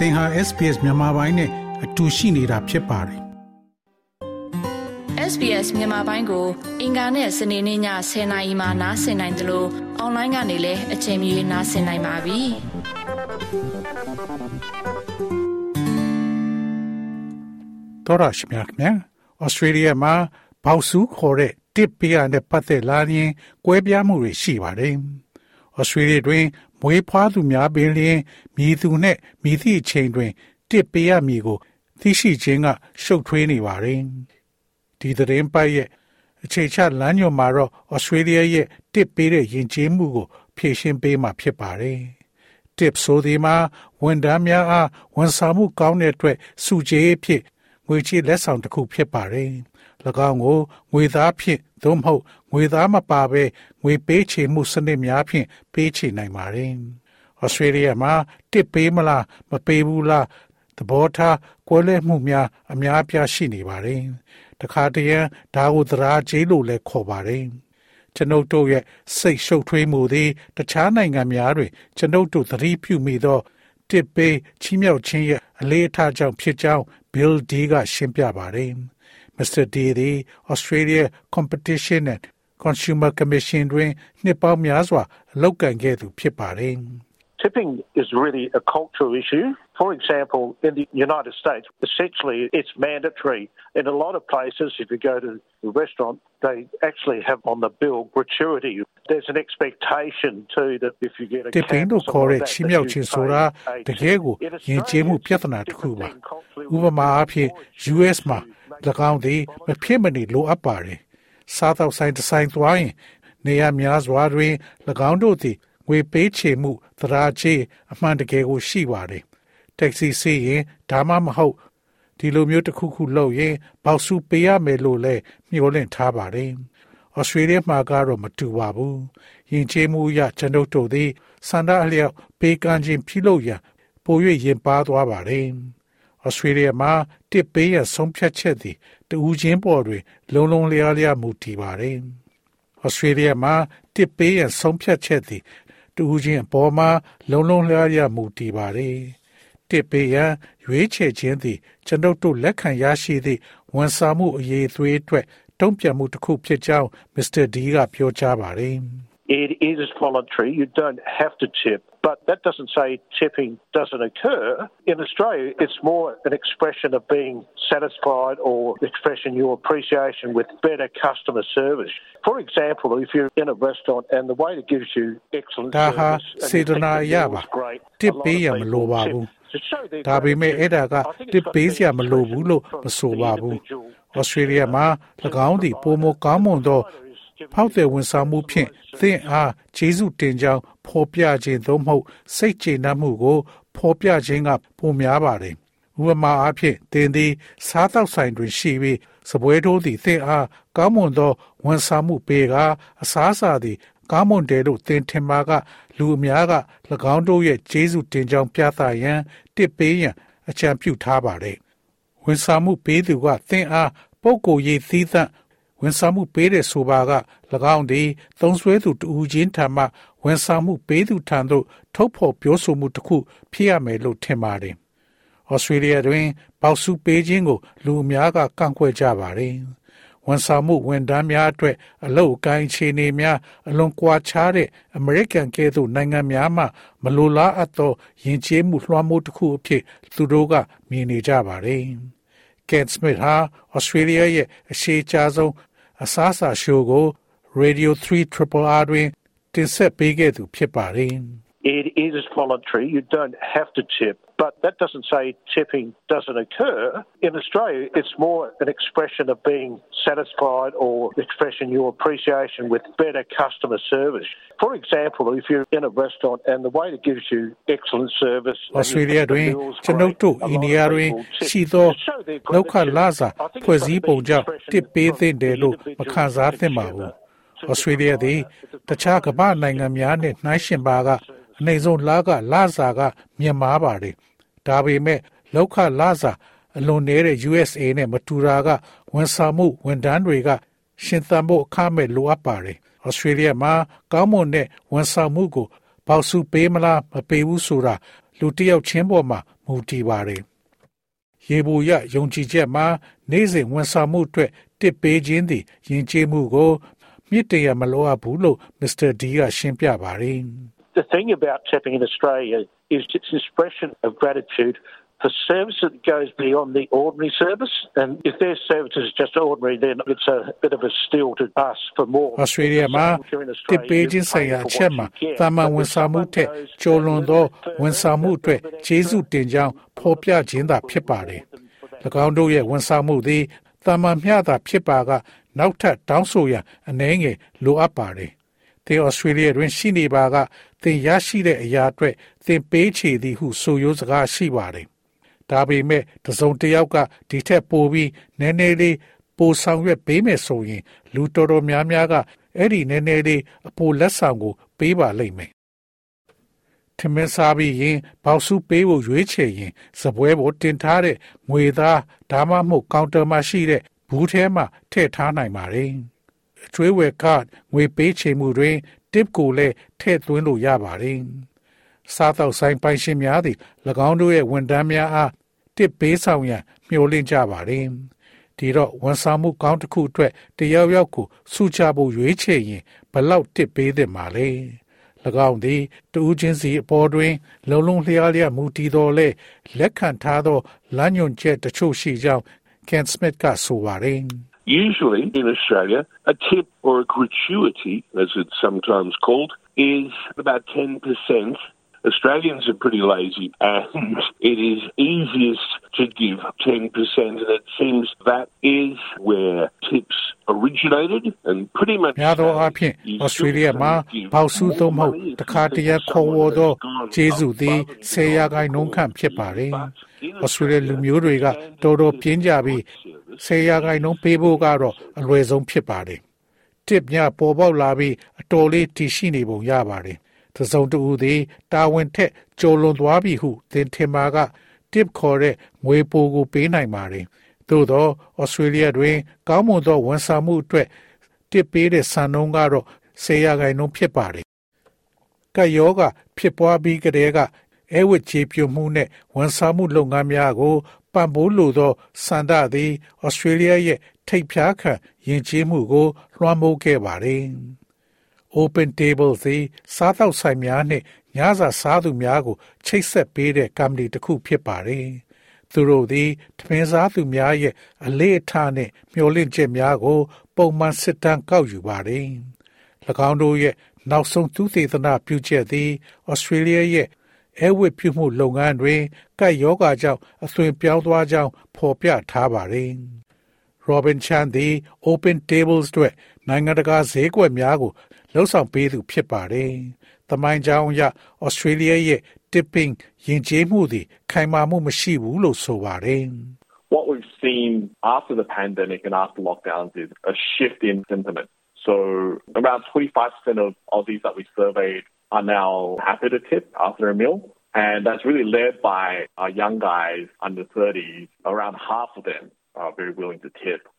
သင်ဟာ SPS မြန်မာပိုင်းနဲ့အတူရှိနေတာဖြစ်ပါတယ် SBS မြန်မာပိုင်းကို အင်ကာနဲ့စနေနေ့ည10:00နာရီမှနားဆင်နိုင်တယ်လို့အွန်လိုင်းကနေလည်းအချိန်မီနားဆင်နိုင်ပါပြီ။တော်ရရှိမြတ်မြန်ဩစတြေးလျမှာဘောက်စုခေါ်တဲ့တစ်ပီယာနဲ့ပတ်သက်လာရင်ကွဲပြားမှုတွေရှိပါတယ်။ဩစတြေးလျတွင် မွေးဖွားသူများပင်လျင်မြည်သူနှင့်မြည်သည့်အချိန်တွင် တစ်ပေးရမည်ကို သိရှိခြင်းကရှုပ်ထွေးနေပါတယ်။ဒီသတင်းပိုက်ရဲ့အခြေချလမ်းညွှန်မှာတော့ဩစတြေးလျရဲ့တစ်ပေးတဲ့ယဉ်ကျေးမှုကို ဖြည့်ရှင်းပေးမှာဖြစ်ပါတယ်။ tip ဆိုဒီမှာဝန်ထမ်းများအားဝန်ဆောင်မှုကောင်းတဲ့အတွက်စုကြည်ဖြစ် ငွေချေလက်ဆောင်တစ်ခုဖြစ်ပါတယ်။၎င်းကိုငွေသားဖြင့်သို့မဟုတ်ငွေသားမပါဘဲငွေပေးချေမှုစနစ်များဖြင့်ပေးချေနိုင်ပါတယ်။ဩစတြေးလျမှာတစ်ပေးမလားမပေးဘူးလားသဘောထားကွဲလွဲမှုများအများပြားရှိနေပါတယ်။တခါတရံဒါကိုသရာကျေးလို့လည်းခေါ်ပါတယ်။ကျွန်ုပ်တို့ရဲ့စိတ်ရှုပ်ထွေးမှုသည်တခြားနိုင်ငံများတွင်ကျွန်ုပ်တို့သတိပြုမိသော တစ်ပေးချီးမြှောက်ခြင်းရဲ့အလေးအထားကြောင့်ဖြစ်ကြောင်း Bill D ကရှင်းပြပါတယ်။ Mr. D သည် Australia Competition and Consumer Commission တွင်နှစ်ပေါင်းများစွာအလုပ်ကံခဲ့သူဖြစ်ပါတယ်။ Tipping is really a cultural issue. For example, in the United States, essentially it's mandatory. In a lot of places, if you go to a restaurant, they actually have on the bill gratuity. There's an expectation too that if you get a တစ်ပင်းတို့ခေါ်တဲ့ချီးမြှောက်ခြင်းဆိုတာတကယ်ကိုယဉ်ကျေးမှုပြဿနာတစ်ခုပါဥပမာအားဖြင့် US မှာ၎င်းသည်မဖြစ်မနေလိုအပ်ပါတယ်စားသောက်ဆိုင်တစ်ဆိုင်သွားရင်နေရာများစွာတွင်၎င်းတို့သည်ငွေပေးချေမှုသရာချေအမှန်တကယ်ကိုရှိပါတယ် တက်ဆီစီးရင်ဒါမှမဟုတ်ဒီလိုမျိုးတစ်ခုခုလုပ်ရင်ပေါက်စုပေးရမယ်လို့လည်းမျှော်လင့်ထားပါတယ်။ဩစတြေးလျမှာကတော့မတူပါဘူး။ယဉ်ကျေးမှုအရကျွန်ုပ်တို့သည်စန္ဒအလျောက်ပေးကမ်းခြင်းပြုလုပ်ရန်ပို၍ရင်ပါသွားပါတယ်။ဩစတြေးလျမှာတစ်ပေးရဆုံးဖြတ်ချက်သည်တူးချင်းပေါ်တွင် လုံလုံလျားလျားမူတည်ပါတယ်။ဩစတြေးလျမှာတစ်ပေးရဆုံးဖြတ်ချက်သည်တူးချင်းအပေါ်မှာလုံလုံလျားလျားမူတည်ပါတယ်။ တစ်ပေးရရွေးချယ်ခြင်းသည်ကျွန်ုပ်တို့လက်ခံရရှိသည့်ဝန်ဆောင်မှုအရေးသွေးအတွက်တုံ့ပြန်မှုတစ်ခုဖြစ်ကြောင်း Mr. D ကပြောကြားပါတယ်။ It is voluntary. You don't have to tip. But that doesn't say tipping doesn't occur. In Australia, it's more an expression of being satisfied or expressing your appreciation with better customer service. For example, if you're in a restaurant and the waiter gives you excellent ဒါဟာ service, and စေ you တ think နာ the ရ meal ပါ was great, တစ် a lot ပေး of ရမ people လိုပါ tip ဘူး to show their ဒါပေမဲ့အဲ့ဒါက gratitude. I think တစ် it's ပေးစရာမလိုဘူးလို့ from မဆိုပါဘူး the individual ဩစတြေးလျမှာ၎င်းသည်ပုံမကောင်းမွန်သောဖောက်သည်ဝန်ဆောင်မှုဖြင့်သင်အားကျေးဇူးတင်ကြောင်းဖော်ပြခြင်းသို့မဟုတ်စိတ်ကျေနပ်မှုကို ဖော်ပြခြင်းကပိုများပါတယ်ဥပမာအားဖြင့်သင်သည် စားတောက်ဆိုင်တွင်ရှိပြီးစပွဲထိုးသည်သင်အားကောင်းမွန်သောဝန်ဆောင်မှုပေးကာအစားအစာသည် ကောင်းမွန်တယ်လို့သင်ထင်ပါက လူအများက၎င်းတို့ရဲ့ကျေးဇူးတင်ကြောင်းပြသရန်တစ်ပေးရန်အကြံပြုထားပါတယ်ဝန်ဆောင်မှုပေးသူကသင်အားပုဂ္ဂိုလ်ရေးသီးသန့်ဝန်ဆောင်မှုပေးတဲ့ဆိုပါက၎င်းသည်သုံးဆွဲသူတူဦးချင်းထံမှဝန်ဆောင်မှုပေးသူထံသို့ထုတ်ဖော်ပြောဆိုမှုတစ်ခုဖြစ်ရမယ်လို့ထင်ပါတယ်။ဩစတြေးလျတွင်ပေါက်စုပေးခြင်းကို လူအများကကန့်ကွက်ကြပါတယ်။ ဝန်ဆောင်မှုဝန်ထမ်းများအတွက်အလုပ်အကိုင်းခြေနေများအလွန်ကွာခြားတဲ့အမေရိကန်ကဲ့သို့နိုင်ငံများမှမလိုလားအပ်သောယဉ်ကျေးမှုလွှမ်းမိုးတစ်ခုအဖြစ်သူတို့ကမြင်နေကြပါတယ်။ Ken Smith ဟာ Australia ရဲ့အရှိအချာဆုံးအစားအစာရှိုးကို Radio 3 Triple R တွင်တင်ဆက်ပေးခဲ့သူဖြစ်ပါတယ်။ It is voluntary. You don't have to tip. But that doesn't say tipping doesn't occur. In Australia, it's more an expression of being satisfied or expressing your appreciation with better customer service. For example, if you're in a restaurant and the waiter gives you excellent service, and you Australia think the တွင် meal's ကျွန်ုပ် great, တို့ a lot အိန္ဒိယ of တွင် people tip ရှိသော to show their လောက်ခ gratitude. လာစာ I think it's ဖွဲ့ got စ to ည်း be ပုံကြောင့် expression တစ်ပေးသင့်တယ်လို့ from the မခံစားသင့်ပါဘူး။ Australia သည်တခြားကမ္ဘာနိုင်ငံများနဲ့နှိုင်းယှဉ်ပါကအနိုင်ဆုံးလာကလာစာကမြင့်မားပါတယ်။ ဒါပေမဲ့လောက်ခလာစာအလွန်နေတဲ့ USA နဲ့မတူတာကဝန်ဆောင်မှုဝန်ထမ်းတွေကရှင်သန်ဖို့အခမဲ့လိုအပ်ပါတယ်။ Australia မှာကောင်းမွန်တဲ့ဝန်ဆောင်မှုကိုပေါက်စုပေးမလားမပေးဘူးဆိုတာလူတစ်ယောက်ချင်းပေါ်မှာမမူတည်ပါတယ်။ရေဘူရယုံကြည်ချက်မှာနေ့စဉ်ဝန်ဆောင်မှုအတွက်တစ်ပေးခြင်းသည်ယဉ်ကျေးမှုကိုမြစ်တရမလိုအပ်ဘူးလို့မစ္စတာဒီကရှင်းပြပါတယ်။ The thing about tipping in Australia is its expression of gratitude for service that goes beyond the ordinary service. And if their service is just ordinary, then it's a bit of a steal to ask for more. Australia မှာတစ်ပေးခြင်းဆိုင်ရာအချက်မှာတာမန်ဝန်ဆောင်မှုထက်ကျော်လွန်သောဝန်ဆောင်မှုအတွက်ကျေးဇူးတင်ကြောင်းဖော်ပြခြင်းသာဖြစ်ပါတယ်။၎င်းတို့ရဲ့ဝန်ဆောင်မှုသည်တာမန်မျှတာဖြစ်ပါကနောက်ထပ်တောင်းဆိုရန်အနှဲငယ်လိုအပ်ပါတယ်။ သင်ဩစတြေးလျတွင်ရှိနေပါကသင်ရရှိတဲ့အရာအတွက်သင်ပေးချေသည်ဟုဆိုရိုးစကားရှိပါတယ်။ဒါပေမဲ့တစုံတစ်ယောက်ကဒီထက်ပိုပြီးနည်းနည်းလေးပိုဆောင်ရွက်ပေးမယ်ဆိုရင် လူတော်တော်များများကအဲ့ဒီနည်းနည်းလေးအပိုလက်ဆောင်ကို ပေးပါလိမ့်မယ်။ထမင်းစားပြီးရင်ဘောက်စုပေးဖို့ရွေးချယ်ရင်စပွဲပေါ်တင်ထားတဲ့ငွေသားဒါမှမဟုတ်ကောင်တာမှာရှိတဲ့ဘူးထဲမှာထည့်ထားနိုင်ပါတယ်။အ ကျွေးဝယ်ကတ်ငွေပေးချေမှုတွင် tip ကိုလည်းထည့်သွင်းလို့ရပါတယ်။စားတော့ဆိုင်ပိုင်ရှင်များသည်၎င်းတို့ရဲ့ဝန်ထမ်းများအား tip ပေးဆောင်ရန်မျှော်လင့်ကြပါတယ်။ဒီတော့ဝန်ဆောင်မှုကောင်းတစ်ခုအတွက်တယောက်ယောက်ကိုစုချဖို့ရွေးချယ်ရင်ဘလောက် tip ပေးသင့်ပါလဲ။၎င်းသည်တူးချင်းစီအပေါ်တွင် လုံလုံလျားလျားမူတည်တော်လဲလက်ခံထားသောလမ်းညွန်ချက်တချို့ရှိကြောင်း Ken Smith ကဆိုပါတယ်။ Usually in Australia, a tip or a gratuity, as it's sometimes called, is about 10%. Australians are pretty lazy and it is easiest to give 10% and it seems that is where tips originated and pretty much များသောအားဖြင့်ဩစတြေးလျမှာပေါက်စုသို့မဟုတ်တခါတရခေါ်ဝေါ်သောကျေးဇူးသည်ဆယ်ရာခိုင်နှုန်းခန့်ဖြစ်ပါတယ်။ဩစတြေးလျလူမျိုးတွေကတော်တော်ပြင်းကြပြီးဆယ်ရာခိုင်နှုန်းပေးဖို့ကတော့အလွယ်ဆုံးဖြစ်ပါတယ်။တစ်မြပေါ်ပေါက်လာပြီးအတော်လေးတည်ရှိနေပုံရပါတယ်။ သစုံတူသည်တာဝန်ထက်ကျော်လွန်သွားပြီဟုသင်ထင်ပါက tip ခေါ်တဲ့ငွေပိုကိုပေးနိုင်ပါတယ်။သို့သောဩစတြေးလျတွင် ကောင်းမွန်သောဝန်ဆောင်မှုအတွက် tip ပေးတဲ့စံနှုန်းကတော့ဆယ်ရာခိုင်နှုန်းဖြစ်ပါတယ်။ကယောဂဖြစ်ပွားပြီးကတည်းကအဲဝတ်ချေပြမှုနဲ့ဝန်ဆောင်မှုလုပ်ငန်းများကိုပံ့ပိုးလိုသောစန္ဒသည်ဩစတြေးလျရဲ့ထိပ်ဖြားခံယဉ်ကျေးမှုကိုလွှမ်းမိုးခဲ့ပါတယ်။ Open Table သည်စားသောက်ဆိုင်များနှင့်ညစာစားသူများကို ချိတ်ဆက်ပေးတဲ့ကမ္ဘာတစ်ခုဖြစ်ပါတယ်။သူတို့သည်ထမင်းစားသူများရဲ့အလေးအထားနှင့်မျှော်လင့်ချက်များကို ပုံမှန်စစ်တမ်းကောက်ယူပါတယ်။၎င်းတို့ရဲ့နောက်ဆုံးသူသေသနာပြုချက်သည်ဩစတြေးလျရဲ့အဲဝတ်ပြုမှုလုပ်ငန်းတွေကပ်ယောဂါကြောင့်အသွင်ပြောင်းသွားကြောင်းဖော်ပြထားပါတယ်။ Robin Chan သည် Open Tables အတွက်နိုင်ငံတကာဈေးကွက်များကို လှုပ်ဆောင်ပေးသူဖြစ်ပါတယ်။သမိုင်းကြောင်းအရ Australia ရဲ့ tipping ယဉ်ကျေးမှုသည်ခိုင်မာမှုမရှိဘူးလို့ဆိုပါတယ်။ What we've seen after the pandemic and after lockdowns is a shift in sentiment. So around 25% of Aussies that we surveyed are now happy to tip after a meal. And that's really led by our young guys under 30s. Around half of them are very willing to tip after a meal.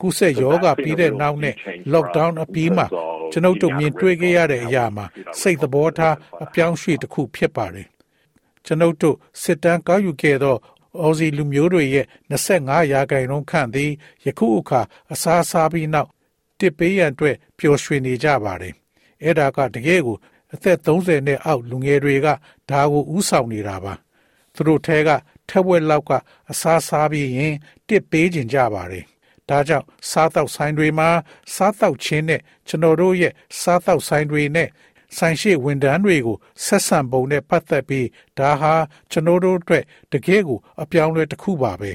ကုဆက်ယောဂပြီးတဲ့နောက်နဲ့ lockdown အပြီးမှာကျွန်ုပ်တို့မြင်တွေ့ခဲ့ရတဲ့အရာမှာစိတ်သဘောထားအပြောင်းရွှေ့တစ်ခုဖြစ်ပါတယ်။ကျွန်ုပ်တို့စစ်တမ်းကောက်ယူခဲ့သောအော်စီလူမျိုးတွေရဲ့25ရာခိုင်နှုန်းခန့်သည်ယခုအခါအစားစားပြီးနောက်တစ်ပေးရန်အတွက်ပျော်ရွှင်နေကြပါတယ်။အဲ့ဒါကတကယ်ကိုအသက်30နဲ့အောက်လူငယ်တွေကဒါကိုဥဆောင်နေတာပါ။သူတို့ထဲကထက်ဝက်လောက်ကအစားစားပြီးရင်တစ်ပေးခြင်းကြပါတယ်။ ဒါကြောင့်စားတောက်ဆိုင်တွေမှာစားတောက်ခြင်းနဲ့ကျွန်တော်တို့ရဲ့စားတောက်ဆိုင်တွေနဲ့ဆိုင်ရှိဝန်ထမ်းတွေကိုဆက်ဆံပုံနဲ့ပတ်သက်ပြီးဒါဟာကျွန်တော်တို့အတွက်တကယ်ကိုအပြောင်းအလဲတစ်ခုပါပဲ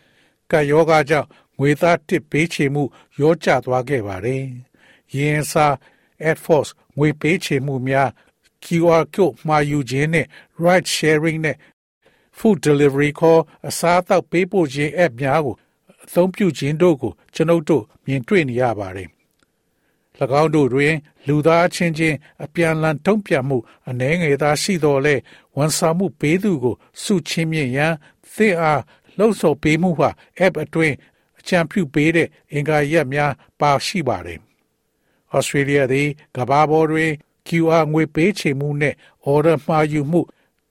။ကယောဂကြောင့်ငွေသားတစ်ပေးချေမှုရောကျသွားခဲ့ပါတယ်။ယင်းစား Air Force ငွေပေးချေမှုများ QR code မှာယူခြင်းနဲ့ ride sharing နဲ့ food delivery ခေါ်အစားအသောက်ပေးပို့ခြင်း app များကို အသုံးပြုခြင်းတို့ကိုကျွန်ုပ်တို့မြင်တွေ့နေရပါတယ်။၎င်းတို့တွင် လူသားချင်းချင်းအပြန်အလှန်တုံ့ပြန်မှုအနှဲငယ်သာရှိတော်လဲဝန်ဆောင်မှုပေးသူကိုစုချင်းမြင့်ရန်သင်အားလှုံ့ဆော်ပေးမှုဟာ app အတွင်းအကြံပြုပေးတဲ့အင်္ဂါရက်များပါရှိပါတယ်။ Australia သည်ကမ္ဘာပေါ်တွင် QR ငွေပေးချေမှုနဲ့ order မှာယူမှု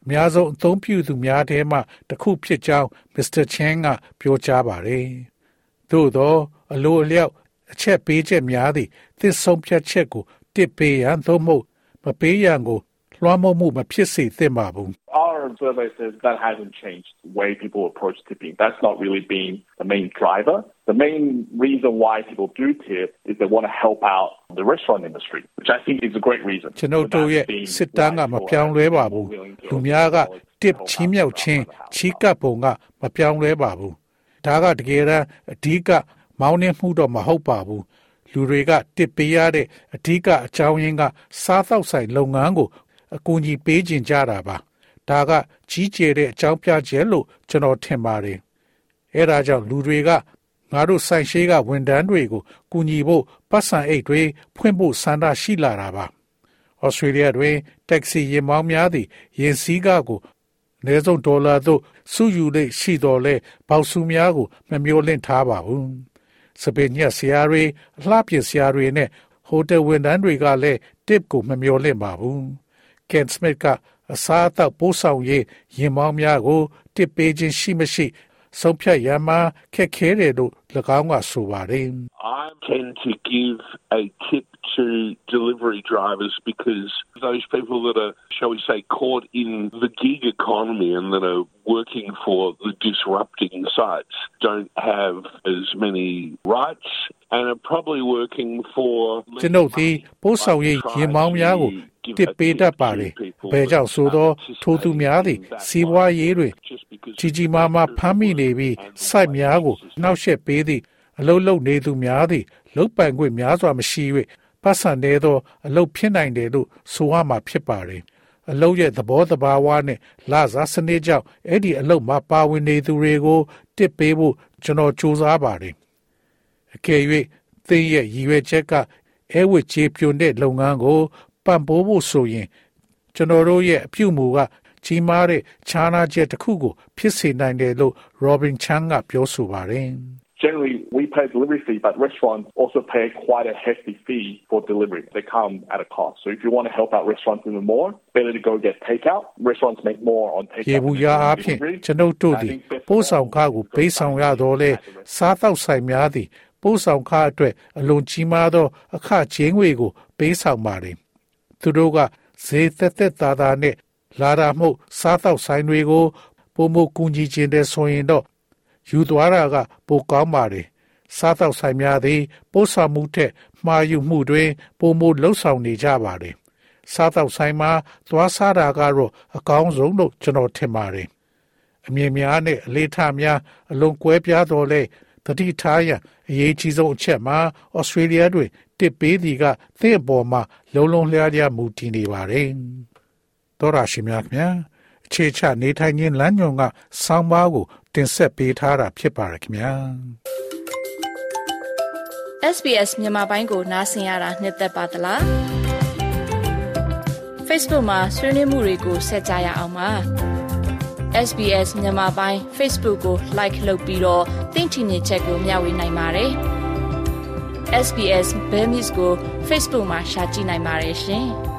အများဆုံးအသုံးပြုသူများထဲမှတစ်ခုဖြစ်ကြောင်းမစ္စတာချန်ကပြောကြားပါတယ်။သို့သော အလိုအလျောက်အချက်ပေးချက်များသည့်သစ္ဆုံးဖြတ်ချက်ကိုတစ်ပေးရန်သို့မဟုတ်မပေးရန်ကိုလွှမ်းမိုးမှုမဖြစ်စေသင့်ပါဘူး Our survey says that hasn't changed the way people approach tipping. That's not really been the main driver. The main reason why people do tip is they want to help out the restaurant industry, which I think is a great reason. ကျွန်ုပ်တို့ရဲ့စစ်တမ်းကမပြောင်းလဲပါဘူးလူများက tip ချင်းမြောက်ချင်းချီးကပ်ပုံကမပြောင်းလဲပါဘူးဒါကတကယ်တမ်းအဓိကမောင်းနှင်းမှုတော့မဟုတ်ပါဘူးလူတွေကတစ်ပေးရတဲ့အဓိကအကြောင်းရင်းကစားသောက်ဆိုင်လုပ်ငန်းကိုအကူအညီပေးခြင်းကြတာပါ ဒါကကြီးကျယ်တဲ့အကြောင်းပြချက်လို့ကျွန်တော်ထင်ပါတယ်အဲဒါကြောင့်လူတွေကငါတို့ဆိုင်ရှိကဝန်ထမ်းတွေကိုကူညီဖို့ပတ်စံအိတ်တွေဖွင့်ဖို့ဆန္ဒရှိလာတာပါဩစတြေးလျတွင်တက္ကစီယာဉ်မောင်းများသည်ယာဉ်စည်းကားကိုအနည်းဆုံးဒေါ်လာသို့စုယူလေရှိတော်လဲပေါက်စုများကိုမမျောလင့်ထားပါဘူးစပင်ညက်ဆရာတွေအလှပြဆရာတွေနဲ့ဟိုတယ်ဝန်ထမ်းတွေကလည်း tip ကိုမမျောလင့်ပါဘူးကန်စမစ်က အစားအသောက်ပို့ဆောင်ရေးရင်မောင်းများကိုတစ်ပေးခြင်းရှိမရှိဆုံးဖြတ်ရမှာခက်ခဲတယ်လို့၎င်းကဆိုပါတယ် I tend to give a tip to delivery drivers because those people that are, shall we say, caught in the gig economy and that are working for the disrupting sites don't have as many rights and are probably working for ကျွန်ုပ်သည်ပို့ဆောင်ရေးရင်မောင်းများကိုတစ်ပေးတတ်ပါတယ်။ဘယ်ကြောင့်ဆိုတော့ထိုသူများသည်စီးပွားရေးတွင်ကြီးကြီးမားမားဖမ်းမိနေပြီးစိုက်များကိုနှောက်ယှက်ပေးသည့်အလုတ်လုတ်နေသူများသည်လုတ်ပိုင်ခွင့်များစွာမရှိ၍ ပတ်စံနေသောအလုတ်ဖြစ်နိုင်တယ်လို့ဆိုရမှာဖြစ်ပါတယ်။အလုတ်ရဲ့သဘောတဘာဝနဲ့လာစားစနစ်ကြောင့်အဲ့ဒီအလုတ်မှာပါဝင်နေသူတွေကိုတစ်ပေးဖို့ကျွန်တော်စူးစမ်းပါတယ်။အကယ်၍သင်ရဲ့ရည်ရွယ်ချက်ကအဲဝစ်ချေပြွန်တဲ့လုပ်ငန်းကိုပံ့ပိုးဖို့ဆိုရင်ကျွန်တော်တို့ရဲ့အပြုအမူကကြီးမားတဲ့ခြားနာချက်တစ်ခုကို ဖြစ်စေနိုင်တယ်လို့ Robin Chang ကပြောဆိုပါတယ် Generally, we pay delivery fee, but restaurants also pay quite a hefty fee for delivery. They come at a cost. So if you want to help out restaurants even more, better to go get takeout. Restaurants make more on ရေ takeout. ဘူးရာအဖြစ်ကျွန်ုပ်တို့သည်ပို့ဆောင်ကားကိုပေးဆောင်ရတော့လေစားတောက်ဆိုင်များသည်ပို့ဆောင်ကားအတွက်အလွန်ကြီးမားသော အခချင်းငွေကို ပေးဆောင်ပါတယ်သူတို့ကဈေးသက်သက်သာသာနဲ့လာတာမှုစားတောက်ဆိုင်တွေကိုပုံမကူညီခြင်းတဲ့ဆိုရင်တော့ ယူသွားတာက ပိုကောင်းပါတယ်စားတောက်ဆိုင်များသည် ပို့ဆောင်မှုထက်မှားယူမှုတွေပုံမလှုပ်ဆောင်နေကြပါတယ်စားတောက်ဆိုင်မှာသွားစားတာကတော့အကောင်းဆုံးလို့ကျွန်တော်ထင်ပါတယ်အမြင်များနဲ့အလေးထားများအလွန်ကွဲပြားတော်လဲတတိထားရန်အရေးကြီးဆုံးအချက်မှာဩစတြေးလျတွင်တစ်ပေးသည်ကသင့်အပေါ်မှာလုံးလုံးလျားလျားမူတည်နေပါတယ်။သောရရှိမြခင်ဗျာ အခြေချနေထိုင်ခြင်းလမ်းညွန်ကဆောင်းပါးကို တင်ဆက်ပေးထားတာဖြစ်ပါရခင်ဗျာ SBS မြန်မာပိုင်းကိုနားဆင်ရတာနှစ်သက်ပါတလား Facebook မှာဆွေးနွေးမှုတွေကိုဆက်ကြရအောင်ပါ SBS မြန်မာပိုင်း Facebook ကို like လုပ်ပြီးတော့သင်ချင်တဲ့ချက်ကိုမျှဝေနိုင်ပါတယ် SBS Bemis ကို Facebook မှာ share ကြည့်နိုင်ပါတယ်ရှင်။။